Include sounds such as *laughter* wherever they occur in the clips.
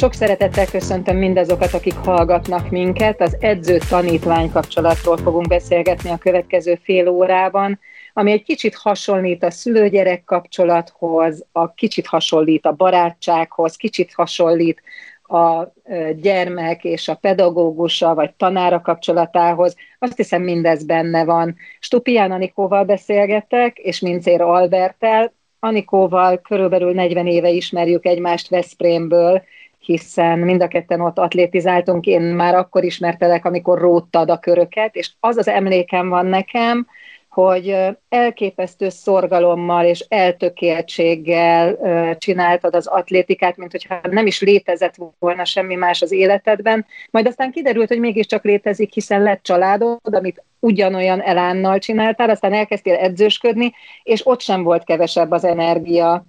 Sok szeretettel köszöntöm mindazokat, akik hallgatnak minket. Az edző-tanítvány kapcsolatról fogunk beszélgetni a következő fél órában, ami egy kicsit hasonlít a szülőgyerek kapcsolathoz, a kicsit hasonlít a barátsághoz, kicsit hasonlít a gyermek és a pedagógusa vagy tanára kapcsolatához. Azt hiszem mindez benne van. Stupián Anikóval beszélgetek, és Mincér Albertel. Anikóval körülbelül 40 éve ismerjük egymást Veszprémből, hiszen mind a ketten ott atlétizáltunk, én már akkor ismertelek, amikor róttad a köröket, és az az emlékem van nekem, hogy elképesztő szorgalommal és eltökéltséggel csináltad az atlétikát, mint hogyha nem is létezett volna semmi más az életedben. Majd aztán kiderült, hogy mégiscsak létezik, hiszen lett családod, amit ugyanolyan elánnal csináltál, aztán elkezdtél edzősködni, és ott sem volt kevesebb az energia,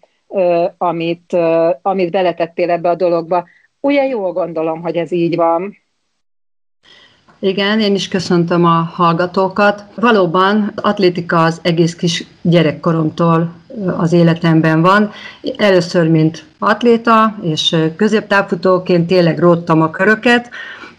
amit, amit beletettél ebbe a dologba. Ugye jól gondolom, hogy ez így van. Igen, én is köszöntöm a hallgatókat. Valóban atlétika az egész kis gyerekkoromtól az életemben van. Először, mint atléta és középtávfutóként tényleg róttam a köröket,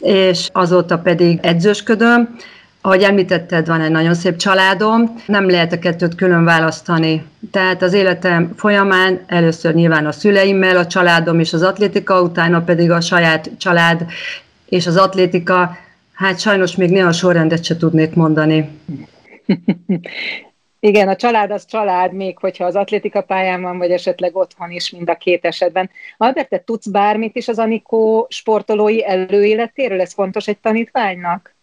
és azóta pedig edzősködöm. Ahogy említetted, van egy nagyon szép családom, nem lehet a kettőt külön választani. Tehát az életem folyamán először nyilván a szüleimmel, a családom és az atlétika, utána pedig a saját család és az atlétika. Hát sajnos még néha sorrendet se tudnék mondani. *laughs* Igen, a család az család, még hogyha az atlétika pályán van, vagy esetleg otthon is, mind a két esetben. Albert, te tudsz bármit is az Anikó sportolói előéletéről? Ez fontos egy tanítványnak?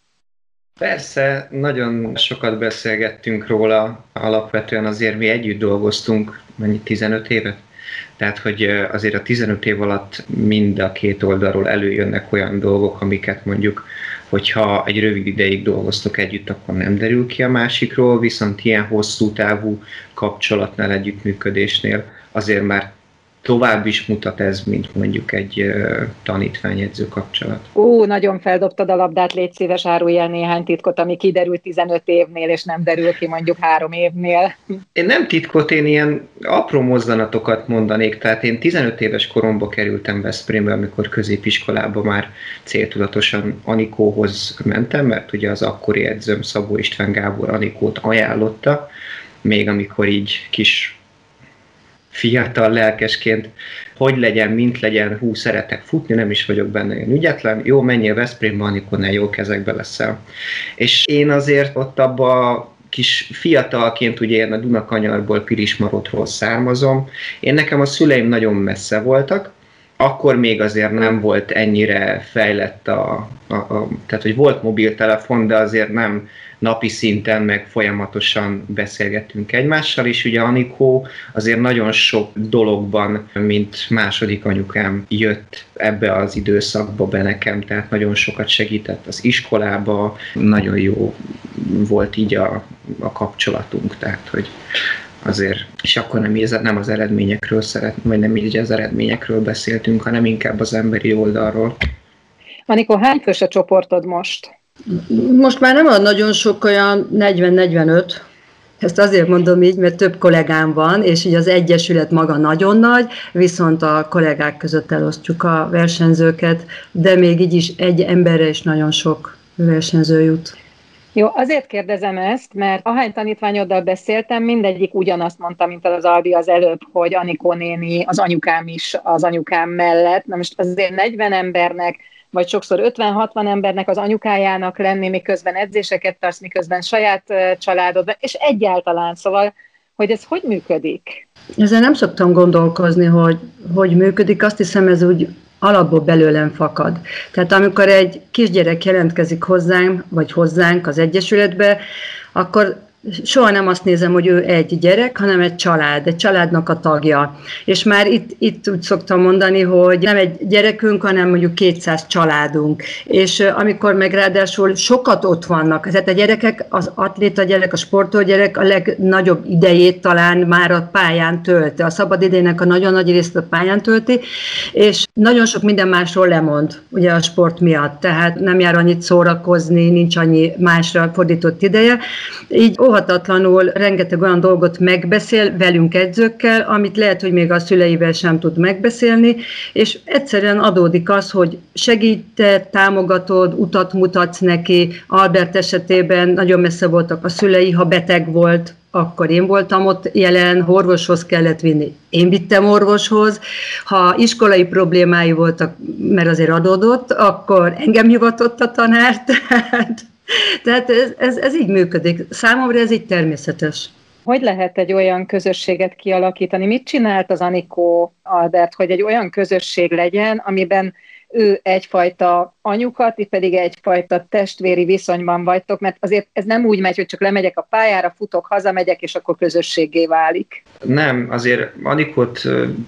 Persze, nagyon sokat beszélgettünk róla, alapvetően azért mi együtt dolgoztunk, mennyi 15 évet? Tehát, hogy azért a 15 év alatt mind a két oldalról előjönnek olyan dolgok, amiket mondjuk, hogyha egy rövid ideig dolgoztok együtt, akkor nem derül ki a másikról, viszont ilyen hosszú távú kapcsolatnál, együttműködésnél azért már tovább is mutat ez, mint mondjuk egy uh, tanítványedző kapcsolat. Ó, nagyon feldobtad a labdát, légy szíves, árulj el néhány titkot, ami kiderült 15 évnél, és nem derül ki mondjuk három évnél. Én nem titkot, én ilyen apró mozzanatokat mondanék, tehát én 15 éves koromba kerültem Veszprémbe, amikor középiskolába már céltudatosan Anikóhoz mentem, mert ugye az akkori edzőm Szabó István Gábor Anikót ajánlotta, még amikor így kis fiatal lelkesként, hogy legyen, mint legyen, hú, szeretek futni, nem is vagyok benne ilyen ügyetlen, jó, menjél Veszprémbe, Anikonnál jó kezekbe leszel. És én azért ott abba kis fiatalként, ugye én a Dunakanyarból, Pirismarodról származom, én nekem a szüleim nagyon messze voltak, akkor még azért nem volt ennyire fejlett a, a, a tehát hogy volt mobiltelefon, de azért nem napi szinten meg folyamatosan beszélgettünk egymással, és ugye Anikó azért nagyon sok dologban, mint második anyukám jött ebbe az időszakba be nekem, tehát nagyon sokat segített az iskolába, nagyon jó volt így a, a kapcsolatunk, tehát hogy azért, és akkor nem, nem az eredményekről szeret, vagy nem így az eredményekről beszéltünk, hanem inkább az emberi oldalról. Anikó, hány fős a csoportod most? Most már nem ad nagyon sok, olyan 40-45, ezt azért mondom így, mert több kollégám van, és így az egyesület maga nagyon nagy, viszont a kollégák között elosztjuk a versenyzőket, de még így is egy emberre is nagyon sok versenyző jut. Jó, azért kérdezem ezt, mert ahány tanítványoddal beszéltem, mindegyik ugyanazt mondta, mint az Albi az előbb, hogy Anikó néni, az anyukám is az anyukám mellett. Na most azért 40 embernek vagy sokszor 50-60 embernek az anyukájának lenni, miközben edzéseket tartsz, miközben saját családod, és egyáltalán, szóval, hogy ez hogy működik? Ezzel nem szoktam gondolkozni, hogy hogy működik, azt hiszem ez úgy alapból belőlem fakad. Tehát amikor egy kisgyerek jelentkezik hozzánk, vagy hozzánk az Egyesületbe, akkor soha nem azt nézem, hogy ő egy gyerek, hanem egy család, egy családnak a tagja. És már itt, itt úgy szoktam mondani, hogy nem egy gyerekünk, hanem mondjuk 200 családunk. És amikor meg ráadásul sokat ott vannak, tehát a gyerekek, az atléta gyerek, a sportoló gyerek a legnagyobb idejét talán már a pályán tölti. A szabad idejének a nagyon nagy részt a pályán tölti, és nagyon sok minden másról lemond, ugye a sport miatt. Tehát nem jár annyit szórakozni, nincs annyi másra fordított ideje. Így óhatatlanul rengeteg olyan dolgot megbeszél velünk edzőkkel, amit lehet, hogy még a szüleivel sem tud megbeszélni, és egyszerűen adódik az, hogy segíted, támogatod, utat mutatsz neki. Albert esetében nagyon messze voltak a szülei, ha beteg volt, akkor én voltam ott jelen, orvoshoz kellett vinni. Én vittem orvoshoz. Ha iskolai problémái voltak, mert azért adódott, akkor engem hivatott a tanár, *laughs* tehát tehát ez, ez, ez így működik. Számomra ez így természetes. Hogy lehet egy olyan közösséget kialakítani? Mit csinált az Anikó Albert, hogy egy olyan közösség legyen, amiben ő egyfajta anyukat, itt pedig egyfajta testvéri viszonyban vagytok, mert azért ez nem úgy megy, hogy csak lemegyek a pályára, futok, hazamegyek, és akkor közösségé válik. Nem, azért Anikot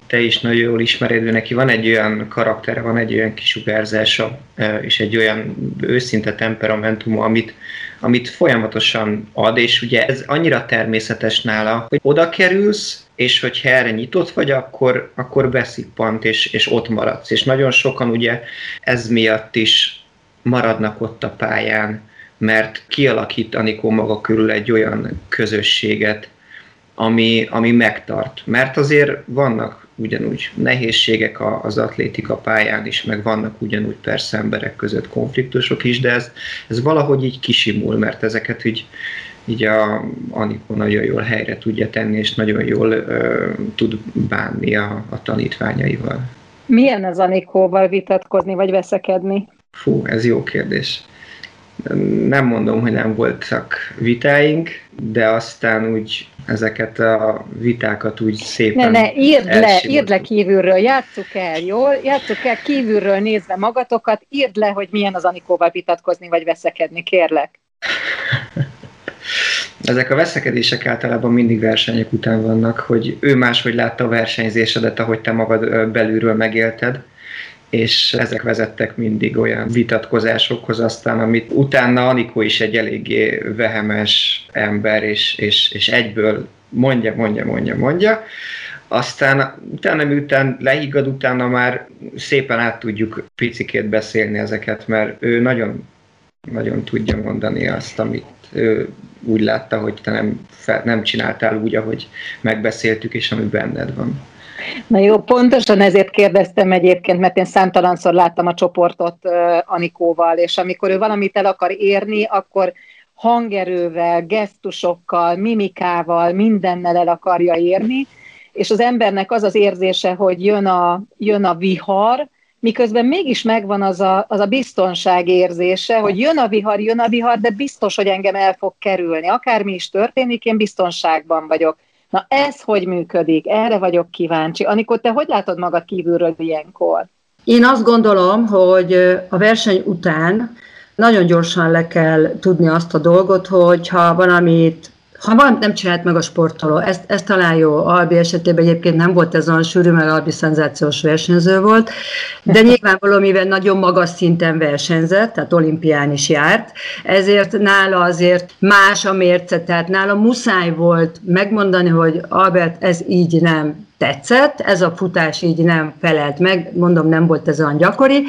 te is nagyon jól ismered, neki van egy olyan karaktere, van egy olyan kisugárzása, és egy olyan őszinte temperamentum, amit, amit folyamatosan ad, és ugye ez annyira természetes nála, hogy oda kerülsz, és hogyha erre nyitott vagy, akkor, akkor beszippant, és, és ott maradsz. És nagyon sokan ugye ez miatt is maradnak ott a pályán, mert kialakít Anikó maga körül egy olyan közösséget, ami, ami megtart. Mert azért vannak ugyanúgy nehézségek az atlétika pályán is, meg vannak ugyanúgy persze emberek között konfliktusok is, de ez, ez valahogy így kisimul, mert ezeket úgy így a Anikó nagyon jól helyre tudja tenni, és nagyon jól ö, tud bánni a, a tanítványaival. Milyen az Anikóval vitatkozni, vagy veszekedni? Fú, ez jó kérdés. Nem mondom, hogy nem voltak vitáink, de aztán úgy ezeket a vitákat úgy szépen Ne, ne, írd le, írd le kívülről, játsszuk el, jól? Játsszuk el kívülről nézve magatokat, írd le, hogy milyen az Anikóval vitatkozni, vagy veszekedni, kérlek. *laughs* Ezek a veszekedések általában mindig versenyek után vannak, hogy ő máshogy látta a versenyzésedet, ahogy te magad belülről megélted, és ezek vezettek mindig olyan vitatkozásokhoz aztán, amit utána Anikó is egy eléggé vehemes ember, és, és, és egyből mondja, mondja, mondja, mondja, aztán utána, miután lehiggad, utána már szépen át tudjuk picikét beszélni ezeket, mert ő nagyon, nagyon tudja mondani azt, amit ő úgy látta, hogy te nem, fel, nem csináltál úgy, ahogy megbeszéltük, és ami benned van. Na jó, pontosan ezért kérdeztem egyébként, mert én számtalanszor láttam a csoportot Anikóval, és amikor ő valamit el akar érni, akkor hangerővel, gesztusokkal, mimikával, mindennel el akarja érni, és az embernek az az érzése, hogy jön a, jön a vihar, miközben mégis megvan az a, az a biztonság érzése, hogy jön a vihar, jön a vihar, de biztos, hogy engem el fog kerülni. Akármi is történik, én biztonságban vagyok. Na ez hogy működik? Erre vagyok kíváncsi. Amikor te hogy látod magad kívülről ilyenkor? Én azt gondolom, hogy a verseny után nagyon gyorsan le kell tudni azt a dolgot, hogy ha valamit ha van, nem csinált meg a sportoló, ez, ez talán jó. Albi esetében egyébként nem volt ez olyan sűrű, mert Albi szenzációs versenyző volt, de nyilvánvalóan, mivel nagyon magas szinten versenyzett, tehát olimpián is járt, ezért nála azért más a mérce, tehát nála muszáj volt megmondani, hogy Albert, ez így nem tetszett, ez a futás így nem felelt meg, mondom, nem volt ez olyan gyakori,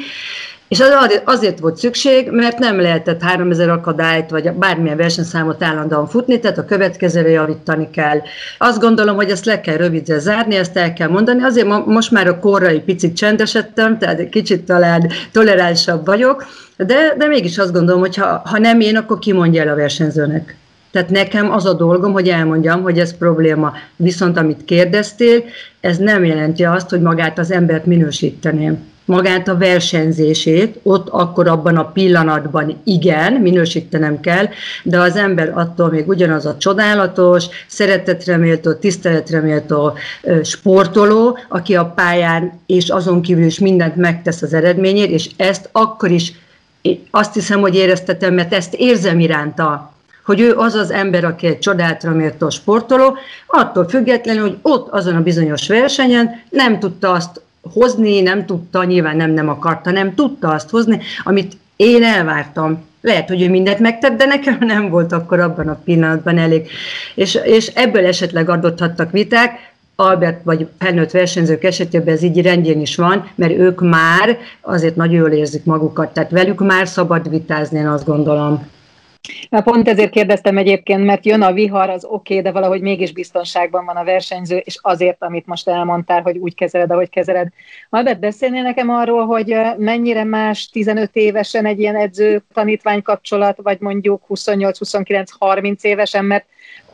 és az azért volt szükség, mert nem lehetett 3000 akadályt, vagy bármilyen versenyszámot állandóan futni, tehát a következőre javítani kell. Azt gondolom, hogy ezt le kell rövidre zárni, ezt el kell mondani. Azért most már a korra egy picit csendesedtem, tehát kicsit talán toleránsabb vagyok, de, de mégis azt gondolom, hogy ha, ha nem én, akkor ki mondja el a versenyzőnek. Tehát nekem az a dolgom, hogy elmondjam, hogy ez probléma. Viszont amit kérdeztél, ez nem jelenti azt, hogy magát az embert minősíteném magát a versenyzését, ott akkor abban a pillanatban igen, minősítenem kell, de az ember attól még ugyanaz a csodálatos, szeretetre méltó, tiszteletre méltó sportoló, aki a pályán és azon kívül is mindent megtesz az eredményért, és ezt akkor is azt hiszem, hogy éreztetem, mert ezt érzem iránta, hogy ő az az ember, aki egy csodálatra méltó sportoló, attól függetlenül, hogy ott azon a bizonyos versenyen nem tudta azt hozni, nem tudta, nyilván nem, nem akarta, nem tudta azt hozni, amit én elvártam. Lehet, hogy ő mindent megtett, de nekem *laughs* nem volt akkor abban a pillanatban elég. És, és ebből esetleg adothattak viták, Albert vagy felnőtt versenyzők esetében ez így rendjén is van, mert ők már azért nagyon jól érzik magukat, tehát velük már szabad vitázni, én azt gondolom. Pont ezért kérdeztem egyébként, mert jön a vihar, az oké, okay, de valahogy mégis biztonságban van a versenyző, és azért, amit most elmondtál, hogy úgy kezeled, ahogy kezeled. Albert, beszélnél nekem arról, hogy mennyire más 15 évesen egy ilyen edző-tanítvány kapcsolat, vagy mondjuk 28-29-30 évesen, mert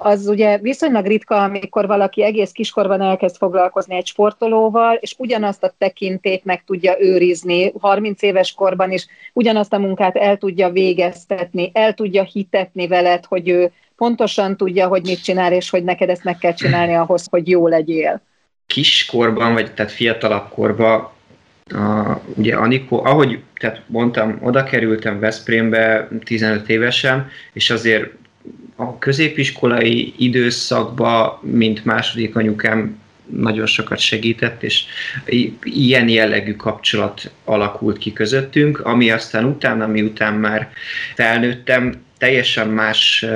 az ugye viszonylag ritka, amikor valaki egész kiskorban elkezd foglalkozni egy sportolóval, és ugyanazt a tekintét meg tudja őrizni 30 éves korban is, ugyanazt a munkát el tudja végeztetni, el tudja hitetni veled, hogy ő pontosan tudja, hogy mit csinál, és hogy neked ezt meg kell csinálni ahhoz, hogy jó legyél. Kiskorban, vagy tehát fiatalabb korban a, ugye Anikó, ahogy tehát mondtam, oda kerültem Veszprémbe 15 évesen, és azért a középiskolai időszakban, mint második anyukám nagyon sokat segített, és ilyen jellegű kapcsolat alakult ki közöttünk, ami aztán utána, miután már felnőttem, teljesen más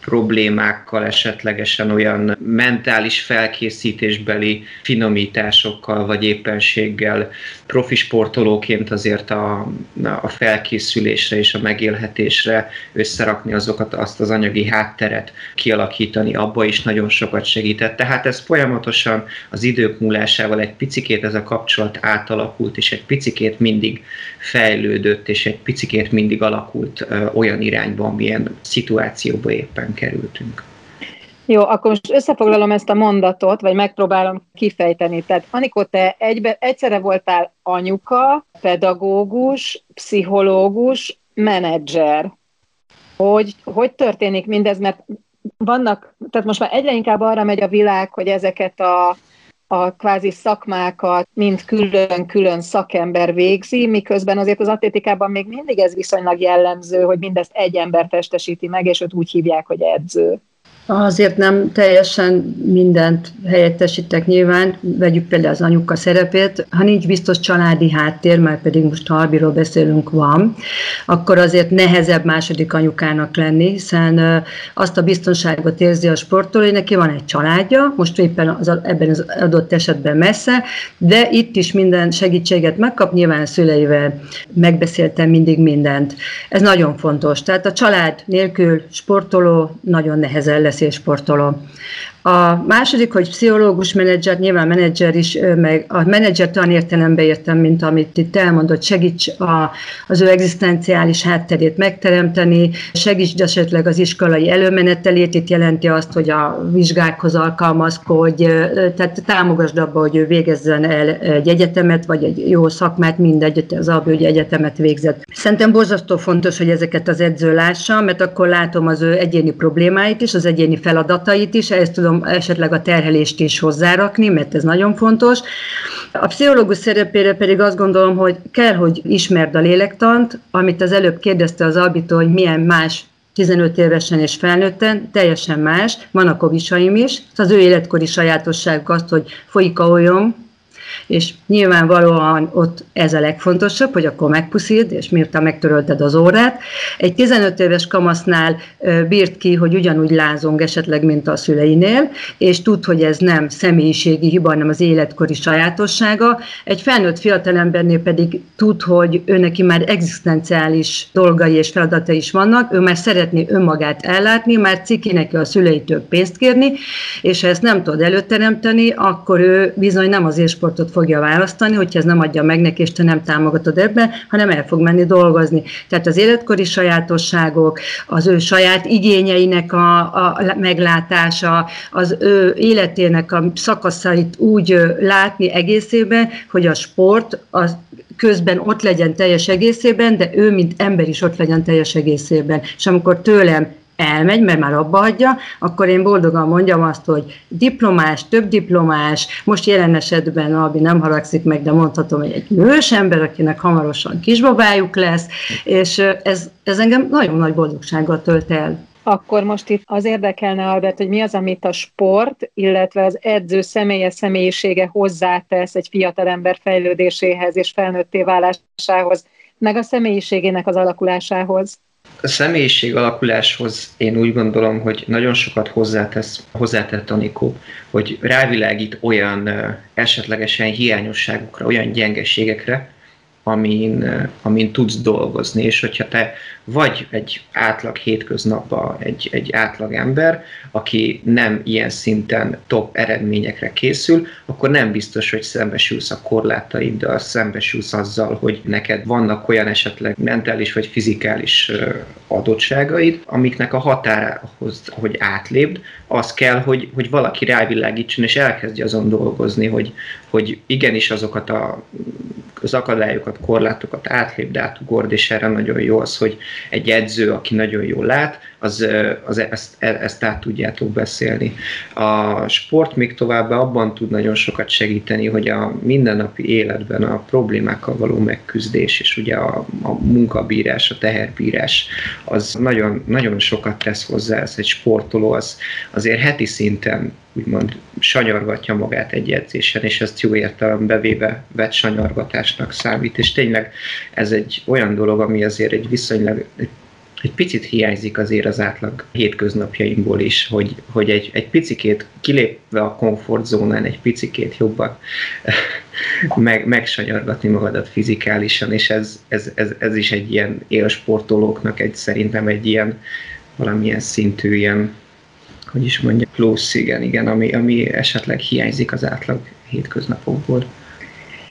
problémákkal, esetlegesen olyan mentális felkészítésbeli finomításokkal, vagy éppenséggel profi sportolóként azért a, a felkészülésre és a megélhetésre összerakni azokat, azt az anyagi hátteret kialakítani, abba is nagyon sokat segített. Tehát ez folyamatosan az idők múlásával egy picikét ez a kapcsolat átalakult, és egy picikét mindig fejlődött, és egy picikét mindig alakult ö, olyan irányba, amilyen szituációba éppen kerültünk. Jó, akkor most összefoglalom ezt a mondatot, vagy megpróbálom kifejteni. Tehát Anikó, te egybe, egyszerre voltál anyuka, pedagógus, pszichológus, menedzser. Hogy, hogy történik mindez? Mert vannak, tehát most már egyre inkább arra megy a világ, hogy ezeket a, a kvázi szakmákat mind külön-külön szakember végzi, miközben azért az atlétikában még mindig ez viszonylag jellemző, hogy mindezt egy ember testesíti meg, és őt úgy hívják, hogy edző. Azért nem teljesen mindent helyettesítek nyilván, vegyük például az anyuka szerepét, ha nincs biztos családi háttér, már pedig most Harbiról beszélünk van, akkor azért nehezebb második anyukának lenni, hiszen azt a biztonságot érzi a sportoló, hogy neki van egy családja, most éppen az, ebben az adott esetben messze, de itt is minden segítséget megkap, nyilván szüleivel megbeszéltem mindig mindent. Ez nagyon fontos. Tehát a család nélkül sportoló nagyon nehezen lesz sportoló. A második, hogy pszichológus menedzser, nyilván menedzser is, meg a menedzser tan értelembe értem, mint amit itt elmondott, segíts a, az ő egzisztenciális hátterét megteremteni, segíts esetleg az iskolai előmenetelét, itt jelenti azt, hogy a vizsgákhoz alkalmazkodj, tehát támogasd abba, hogy ő végezzen el egy egyetemet, vagy egy jó szakmát, mindegy, az abba, hogy egyetemet végzett. Szerintem borzasztó fontos, hogy ezeket az edző lássa, mert akkor látom az ő egyéni problémáit is, az egyéni feladatait is, ezt tudom esetleg a terhelést is hozzárakni, mert ez nagyon fontos. A pszichológus szerepére pedig azt gondolom, hogy kell, hogy ismerd a lélektant, amit az előbb kérdezte az Albitó, hogy milyen más 15 évesen és felnőtten, teljesen más, van a kovisaim is, az ő életkori sajátosság azt, hogy folyik a olyom, és nyilvánvalóan ott ez a legfontosabb, hogy akkor megpuszíd, és miután megtörölted az órát. Egy 15 éves kamasznál bírt ki, hogy ugyanúgy lázong esetleg, mint a szüleinél, és tud, hogy ez nem személyiségi hiba, hanem az életkori sajátossága. Egy felnőtt fiatalembernél pedig tud, hogy ő neki már egzisztenciális dolgai és feladatai is vannak, ő már szeretné önmagát ellátni, már ciki neki a szüleitől pénzt kérni, és ha ezt nem tud előteremteni, akkor ő bizony nem az sportot fogja választani, hogyha ez nem adja meg neki, és te nem támogatod ebben, hanem el fog menni dolgozni. Tehát az életkori sajátosságok, az ő saját igényeinek a, a meglátása, az ő életének a szakaszait úgy látni egészében, hogy a sport az közben ott legyen teljes egészében, de ő, mint ember is ott legyen teljes egészében. És amikor tőlem elmegy, mert már abba adja, akkor én boldogan mondjam azt, hogy diplomás, több diplomás, most jelen esetben Albi nem haragszik meg, de mondhatom, hogy egy nős ember, akinek hamarosan kisbabájuk lesz, és ez, ez engem nagyon nagy boldogsággal tölt el. Akkor most itt az érdekelne, Albert, hogy mi az, amit a sport, illetve az edző személyes személyisége hozzátesz egy fiatalember fejlődéséhez és felnőtté válásához, meg a személyiségének az alakulásához. A személyiség alakuláshoz én úgy gondolom, hogy nagyon sokat hozzátesz, hozzátett Anikó, hogy rávilágít olyan esetlegesen hiányosságokra, olyan gyengeségekre, amin, amin tudsz dolgozni, és hogyha te vagy egy átlag hétköznapban egy, egy átlag ember, aki nem ilyen szinten top eredményekre készül, akkor nem biztos, hogy szembesülsz a korlátaiddal, szembesülsz azzal, hogy neked vannak olyan esetleg mentális vagy fizikális adottságaid, amiknek a határához, hogy átlépd, az kell, hogy, hogy valaki rávilágítson, és elkezdje azon dolgozni, hogy, hogy igenis azokat a, az akadályokat, korlátokat átlépd, átugord, és erre nagyon jó az, hogy egy edző, aki nagyon jól lát, az, az ezt, e, ezt át tudjátok beszélni. A sport még továbbá abban tud nagyon sokat segíteni, hogy a mindennapi életben a problémákkal való megküzdés, és ugye a, a munkabírás, a teherbírás, az nagyon, nagyon sokat tesz hozzá, ez egy sportoló, az azért heti szinten úgymond sanyargatja magát egy edzésen, és ezt jó értelembe véve vett sanyargatásnak számít, és tényleg ez egy olyan dolog, ami azért egy viszonylag egy picit hiányzik azért az átlag hétköznapjaimból is, hogy, hogy egy, egy picikét kilépve a komfortzónán, egy picikét jobban *laughs* meg, megsanyargatni magadat fizikálisan, és ez, ez, ez, ez is egy ilyen élsportolóknak egy, szerintem egy ilyen valamilyen szintű ilyen, hogy is mondja, plusz, igen, igen, ami, ami esetleg hiányzik az átlag hétköznapokból.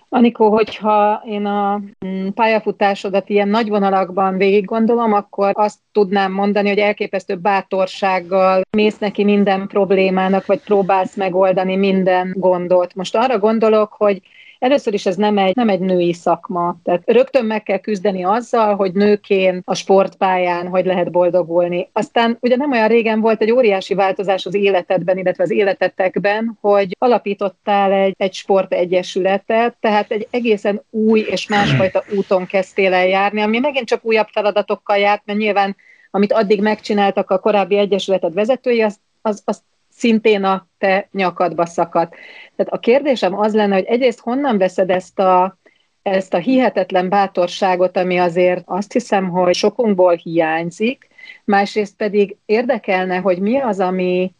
Anikó, hogyha én a mm, pályafutásodat ilyen nagy vonalakban végig gondolom, akkor azt tudnám mondani, hogy elképesztő bátorsággal mész neki minden problémának, vagy próbálsz megoldani minden gondot. Most arra gondolok, hogy Először is ez nem egy, nem egy női szakma. Tehát rögtön meg kell küzdeni azzal, hogy nőként a sportpályán hogy lehet boldogulni. Aztán ugye nem olyan régen volt egy óriási változás az életedben, illetve az életetekben, hogy alapítottál egy, egy sportegyesületet, tehát egy egészen új és másfajta úton kezdtél el járni, ami megint csak újabb feladatokkal járt, mert nyilván amit addig megcsináltak a korábbi egyesületed vezetői, az, az, az szintén a te nyakadba szakadt. Tehát a kérdésem az lenne, hogy egyrészt honnan veszed ezt a, ezt a hihetetlen bátorságot, ami azért azt hiszem, hogy sokunkból hiányzik, másrészt pedig érdekelne, hogy mi az, ami,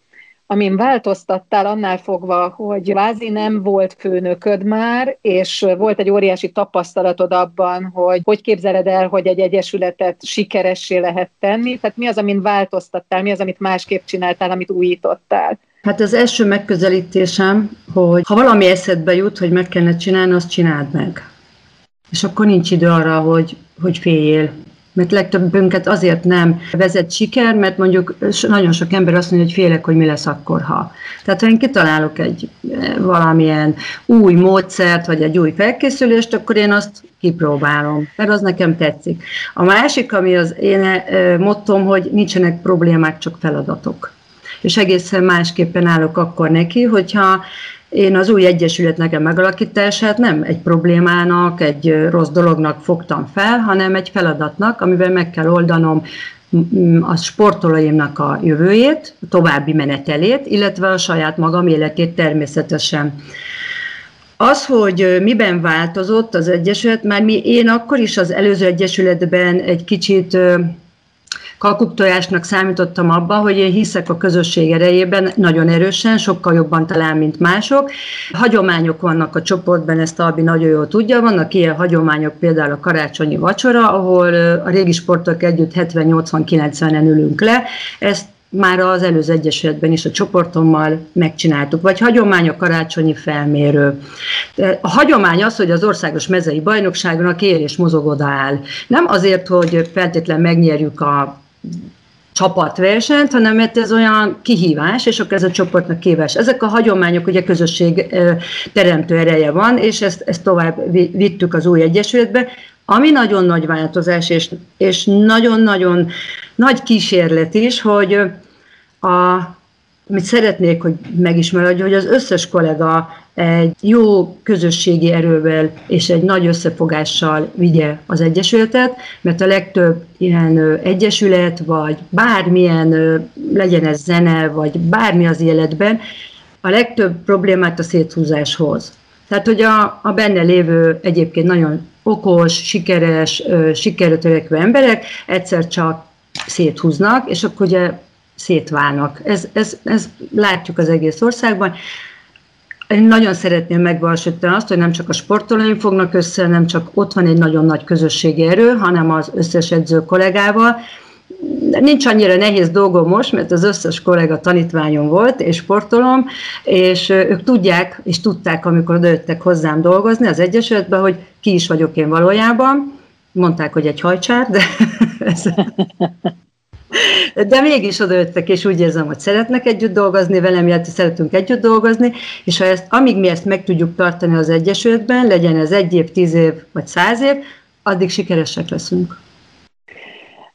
amin változtattál annál fogva, hogy vázi nem volt főnököd már, és volt egy óriási tapasztalatod abban, hogy hogy képzeled el, hogy egy egyesületet sikeressé lehet tenni, tehát mi az, amin változtattál, mi az, amit másképp csináltál, amit újítottál? Hát az első megközelítésem, hogy ha valami eszedbe jut, hogy meg kellene csinálni, azt csináld meg. És akkor nincs idő arra, hogy, hogy féljél mert legtöbbünket azért nem vezet siker, mert mondjuk nagyon sok ember azt mondja, hogy félek, hogy mi lesz akkor, ha. Tehát ha én kitalálok egy eh, valamilyen új módszert, vagy egy új felkészülést, akkor én azt kipróbálom, mert az nekem tetszik. A másik, ami az én eh, mottom, hogy nincsenek problémák, csak feladatok. És egészen másképpen állok akkor neki, hogyha én az új egyesület nekem megalakítását nem egy problémának, egy rossz dolognak fogtam fel, hanem egy feladatnak, amivel meg kell oldanom a sportolóimnak a jövőjét, a további menetelét, illetve a saját magam életét természetesen. Az, hogy miben változott az Egyesület, már mi, én akkor is az előző Egyesületben egy kicsit kalkuktojásnak számítottam abba, hogy én hiszek a közösség erejében nagyon erősen, sokkal jobban talán, mint mások. Hagyományok vannak a csoportban, ezt Albi nagyon jól tudja, vannak ilyen hagyományok, például a karácsonyi vacsora, ahol a régi sportok együtt 70-80-90-en ülünk le, ezt már az előző egyesületben is a csoportommal megcsináltuk, vagy hagyomány a karácsonyi felmérő. A hagyomány az, hogy az országos mezei bajnokságon a kérés mozog odaáll. Nem azért, hogy feltétlen megnyerjük a csapatversenyt, hanem mert ez olyan kihívás, és akkor ez a csoportnak kihívás. Ezek a hagyományok, ugye közösség teremtő ereje van, és ezt, ezt tovább vittük az új egyesületbe, ami nagyon nagy változás, és, és nagyon-nagyon nagy kísérlet is, hogy a amit szeretnék, hogy megismerődjön, hogy az összes kollega egy jó közösségi erővel és egy nagy összefogással vigye az Egyesületet, mert a legtöbb ilyen egyesület, vagy bármilyen, legyen ez zene, vagy bármi az életben, a legtöbb problémát a széthúzáshoz. Tehát, hogy a, a benne lévő egyébként nagyon okos, sikeres, sikerre törekvő emberek egyszer csak széthúznak, és akkor ugye szétválnak. Ez, ez, ez látjuk az egész országban. Én nagyon szeretném megvalósítani azt, hogy nem csak a sportolóim fognak össze, nem csak ott van egy nagyon nagy közösségi erő, hanem az összes edző kollégával. Nincs annyira nehéz dolgom most, mert az összes kollega tanítványom volt, és sportolom, és ők tudják, és tudták, amikor odajöttek hozzám dolgozni az Egyesületbe, hogy ki is vagyok én valójában. Mondták, hogy egy hajcsár, de *laughs* ez, *laughs* de mégis odajöttek, és úgy érzem, hogy szeretnek együtt dolgozni velem, illetve szeretünk együtt dolgozni, és ha ezt, amíg mi ezt meg tudjuk tartani az Egyesületben, legyen ez egy év, tíz év, vagy száz év, addig sikeresek leszünk.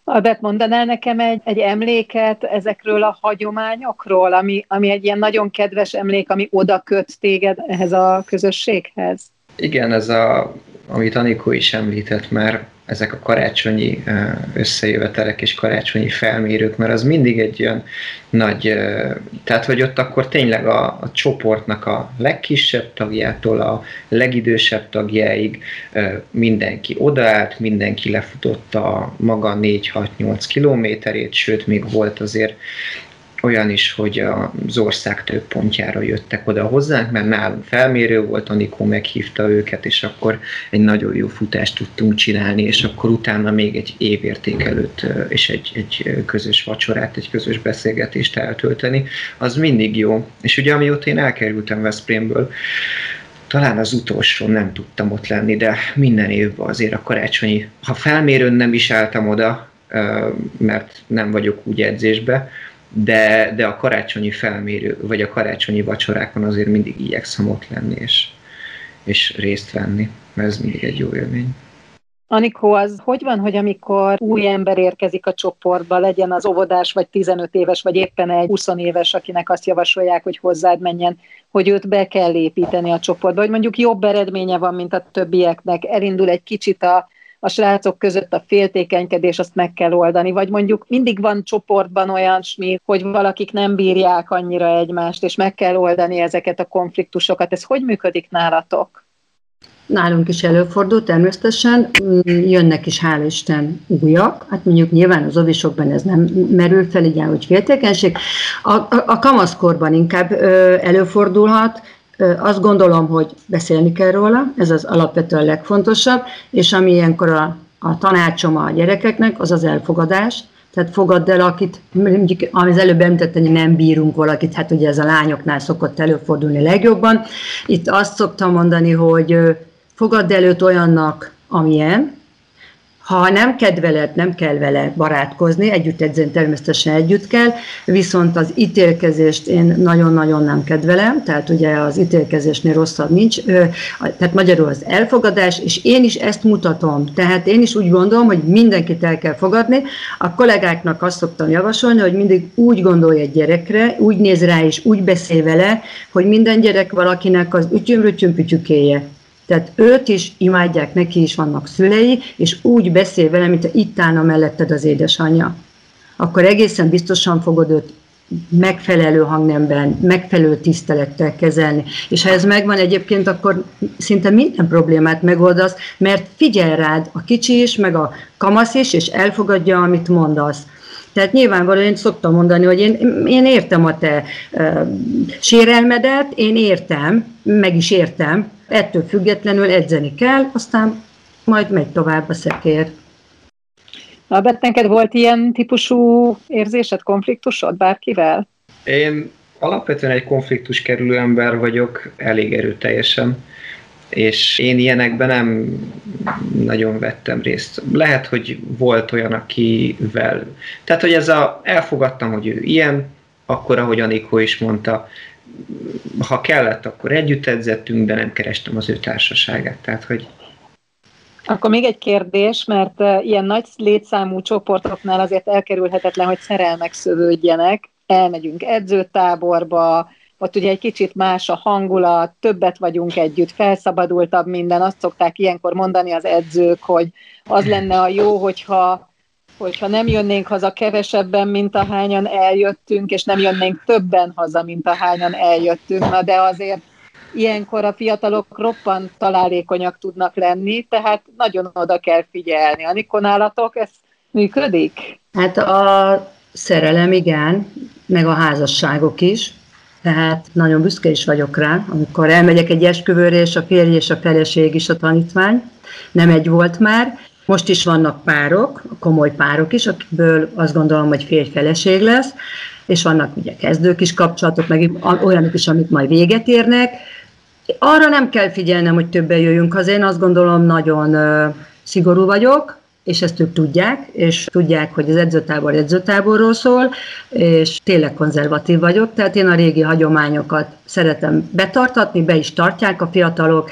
Albert, mondanál nekem egy, egy emléket ezekről a hagyományokról, ami, ami egy ilyen nagyon kedves emlék, ami oda köt téged ehhez a közösséghez? Igen, ez a, amit Anikó is említett már, ezek a karácsonyi összejövetelek és karácsonyi felmérők, mert az mindig egy olyan nagy, tehát hogy ott akkor tényleg a, a csoportnak a legkisebb tagjától a legidősebb tagjáig mindenki odaállt, mindenki lefutotta a maga 4-6-8 kilométerét, sőt még volt azért olyan is, hogy az ország több pontjára jöttek oda hozzánk, mert nálunk felmérő volt, Anikó meghívta őket, és akkor egy nagyon jó futást tudtunk csinálni, és akkor utána még egy évértékelőt és egy, egy közös vacsorát, egy közös beszélgetést eltölteni, az mindig jó. És ugye amióta én elkerültem Veszprémből, talán az utolsó nem tudtam ott lenni, de minden évben azért a karácsonyi, ha felmérőn nem is álltam oda, mert nem vagyok úgy edzésbe, de, de a karácsonyi felmérő, vagy a karácsonyi vacsorákon azért mindig igyekszem ott lenni, és, és részt venni, mert ez mindig egy jó élmény. Anikó, az hogy van, hogy amikor új ember érkezik a csoportba, legyen az óvodás, vagy 15 éves, vagy éppen egy 20 éves, akinek azt javasolják, hogy hozzád menjen, hogy őt be kell építeni a csoportba, hogy mondjuk jobb eredménye van, mint a többieknek, elindul egy kicsit a, a srácok között a féltékenykedés, azt meg kell oldani, vagy mondjuk mindig van csoportban olyan smi, hogy valakik nem bírják annyira egymást, és meg kell oldani ezeket a konfliktusokat. Ez hogy működik nálatok? Nálunk is előfordul természetesen, jönnek is, hál' Isten, újak, hát mondjuk nyilván az ovisokban ez nem merül fel, igen, hogy féltékenység. A, a, a kamaszkorban inkább ö, előfordulhat, azt gondolom, hogy beszélni kell róla, ez az alapvetően legfontosabb, és ami ilyenkor a, a tanácsom a gyerekeknek, az az elfogadás, tehát fogadd el, akit, mondjuk, az előbb említett, hogy nem bírunk valakit, hát ugye ez a lányoknál szokott előfordulni legjobban. Itt azt szoktam mondani, hogy fogadd el őt olyannak, amilyen, ha nem kedveled, nem kell vele barátkozni, együtt edzeni természetesen együtt kell, viszont az ítélkezést én nagyon-nagyon nem kedvelem, tehát ugye az ítélkezésnél rosszabb nincs, tehát magyarul az elfogadás, és én is ezt mutatom, tehát én is úgy gondolom, hogy mindenkit el kell fogadni, a kollégáknak azt szoktam javasolni, hogy mindig úgy gondolj egy gyerekre, úgy néz rá és úgy beszél vele, hogy minden gyerek valakinek az ütyöm-rütyöm-pütyükéje. Tehát őt is imádják, neki is vannak szülei, és úgy beszél vele, mint itt állna melletted az édesanyja. Akkor egészen biztosan fogod őt megfelelő hangnemben, megfelelő tisztelettel kezelni. És ha ez megvan egyébként, akkor szinte minden problémát megoldasz, mert figyel rád a kicsi is, meg a kamasz is, és elfogadja, amit mondasz. Tehát nyilvánvalóan én szoktam mondani, hogy én, én értem a te uh, sérelmedet, én értem, meg is értem, ettől függetlenül edzeni kell, aztán majd megy tovább a szekér. Albert, neked volt ilyen típusú érzésed, konfliktusod bárkivel? Én alapvetően egy konfliktus kerülő ember vagyok, elég erőteljesen, és én ilyenekben nem nagyon vettem részt. Lehet, hogy volt olyan, akivel... Tehát, hogy ez a... Elfogadtam, hogy ő ilyen, akkor, ahogy Anikó is mondta, ha kellett, akkor együtt edzettünk, de nem kerestem az ő társaságát. Tehát, hogy akkor még egy kérdés, mert ilyen nagy létszámú csoportoknál azért elkerülhetetlen, hogy szerelmek szövődjenek. elmegyünk edzőtáborba, ott ugye egy kicsit más a hangulat, többet vagyunk együtt, felszabadultabb minden. Azt szokták ilyenkor mondani az edzők, hogy az lenne a jó, hogyha hogyha nem jönnénk haza kevesebben, mint ahányan eljöttünk, és nem jönnénk többen haza, mint ahányan eljöttünk, na de azért ilyenkor a fiatalok roppant találékonyak tudnak lenni, tehát nagyon oda kell figyelni. Anikon nálatok ez működik? Hát a szerelem igen, meg a házasságok is, tehát nagyon büszke is vagyok rá, amikor elmegyek egy esküvőre, és a férj és a feleség is a tanítvány, nem egy volt már, most is vannak párok, komoly párok is, akikből azt gondolom, hogy férj-feleség lesz, és vannak ugye kezdők is kapcsolatok, meg olyanok is, amik majd véget érnek. Arra nem kell figyelnem, hogy többen jöjjünk haza, én azt gondolom nagyon szigorú vagyok, és ezt ők tudják, és tudják, hogy az edzőtábor edzőtáborról szól, és tényleg konzervatív vagyok, tehát én a régi hagyományokat szeretem betartatni, be is tartják a fiatalok,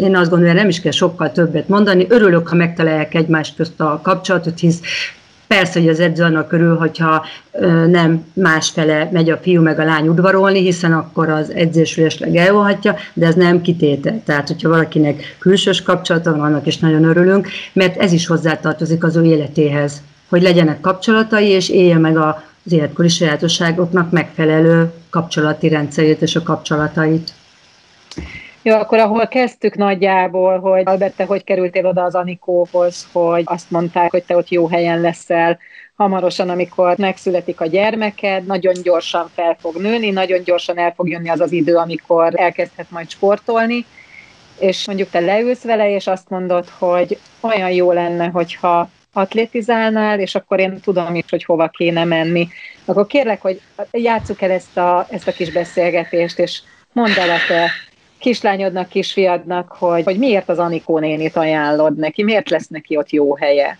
én azt gondolom, nem is kell sokkal többet mondani. Örülök, ha megtalálják egymás közt a kapcsolatot, hisz Persze, hogy az edző annak körül, hogyha nem másfele megy a fiú meg a lány udvarolni, hiszen akkor az edzés esetleg elvolhatja, de ez nem kitétel. Tehát, hogyha valakinek külsős kapcsolata van, annak is nagyon örülünk, mert ez is hozzátartozik az ő életéhez, hogy legyenek kapcsolatai, és élje meg az életkori sajátosságoknak megfelelő kapcsolati rendszerét és a kapcsolatait. Jó, akkor ahol kezdtük nagyjából, hogy Albert, te hogy kerültél oda az Anikóhoz, hogy azt mondták, hogy te ott jó helyen leszel, hamarosan, amikor megszületik a gyermeked, nagyon gyorsan fel fog nőni, nagyon gyorsan el fog jönni az az idő, amikor elkezdhet majd sportolni, és mondjuk te leülsz vele, és azt mondod, hogy olyan jó lenne, hogyha atlétizálnál, és akkor én tudom is, hogy hova kéne menni. Akkor kérlek, hogy játsszuk el ezt a, ezt a kis beszélgetést, és mondd el a te kislányodnak, kisfiadnak, hogy, hogy miért az Anikó nénit ajánlod neki, miért lesz neki ott jó helye?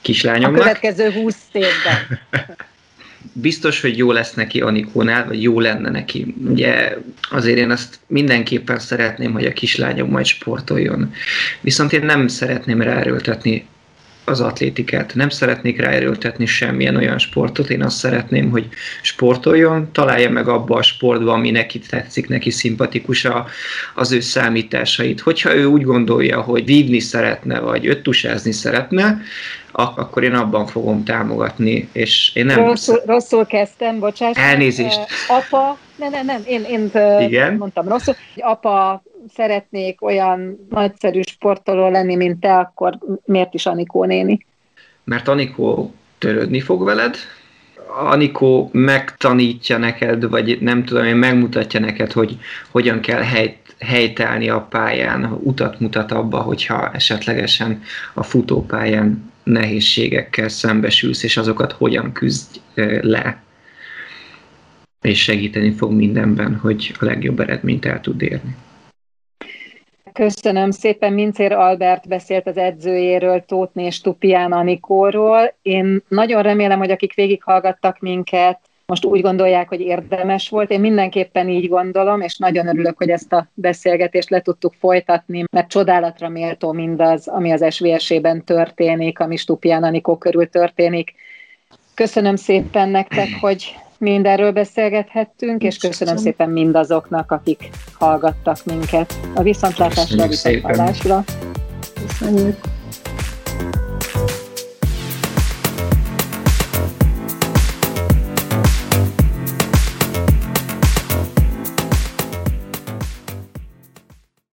Kislányomnak? A következő húsz évben. *laughs* Biztos, hogy jó lesz neki Anikónál, vagy jó lenne neki. Ugye azért én azt mindenképpen szeretném, hogy a kislányom majd sportoljon. Viszont én nem szeretném ráerőltetni az atlétikát. Nem szeretnék ráerőltetni semmilyen olyan sportot, én azt szeretném, hogy sportoljon, találja meg abba a sportba, ami neki tetszik, neki szimpatikus a, az ő számításait. Hogyha ő úgy gondolja, hogy vívni szeretne, vagy öttusázni szeretne, akkor én abban fogom támogatni, és én nem... Rosszul, rosszul kezdtem, bocsánat. Elnézést. Apa, nem, nem, nem, én, én Igen? mondtam rosszul, apa szeretnék olyan nagyszerű sportoló lenni, mint te, akkor miért is Anikó néni? Mert Anikó törődni fog veled, Anikó megtanítja neked, vagy nem tudom, én megmutatja neked, hogy hogyan kell helyt, helytállni a pályán, utat mutat abba, hogyha esetlegesen a futópályán nehézségekkel szembesülsz, és azokat hogyan küzdj le. És segíteni fog mindenben, hogy a legjobb eredményt el tud érni. Köszönöm szépen. Mincér Albert beszélt az edzőjéről, Tótné és Tupián Anikóról. Én nagyon remélem, hogy akik végighallgattak minket, most úgy gondolják, hogy érdemes volt. Én mindenképpen így gondolom, és nagyon örülök, hogy ezt a beszélgetést le tudtuk folytatni, mert csodálatra méltó mindaz, ami az SVS-ében történik, ami Stupián Anikó körül történik. Köszönöm szépen nektek, hogy mindenről beszélgethettünk, és köszönöm szépen mindazoknak, akik hallgattak minket. A viszontlátásra, a viszontlátásra. Köszönjük.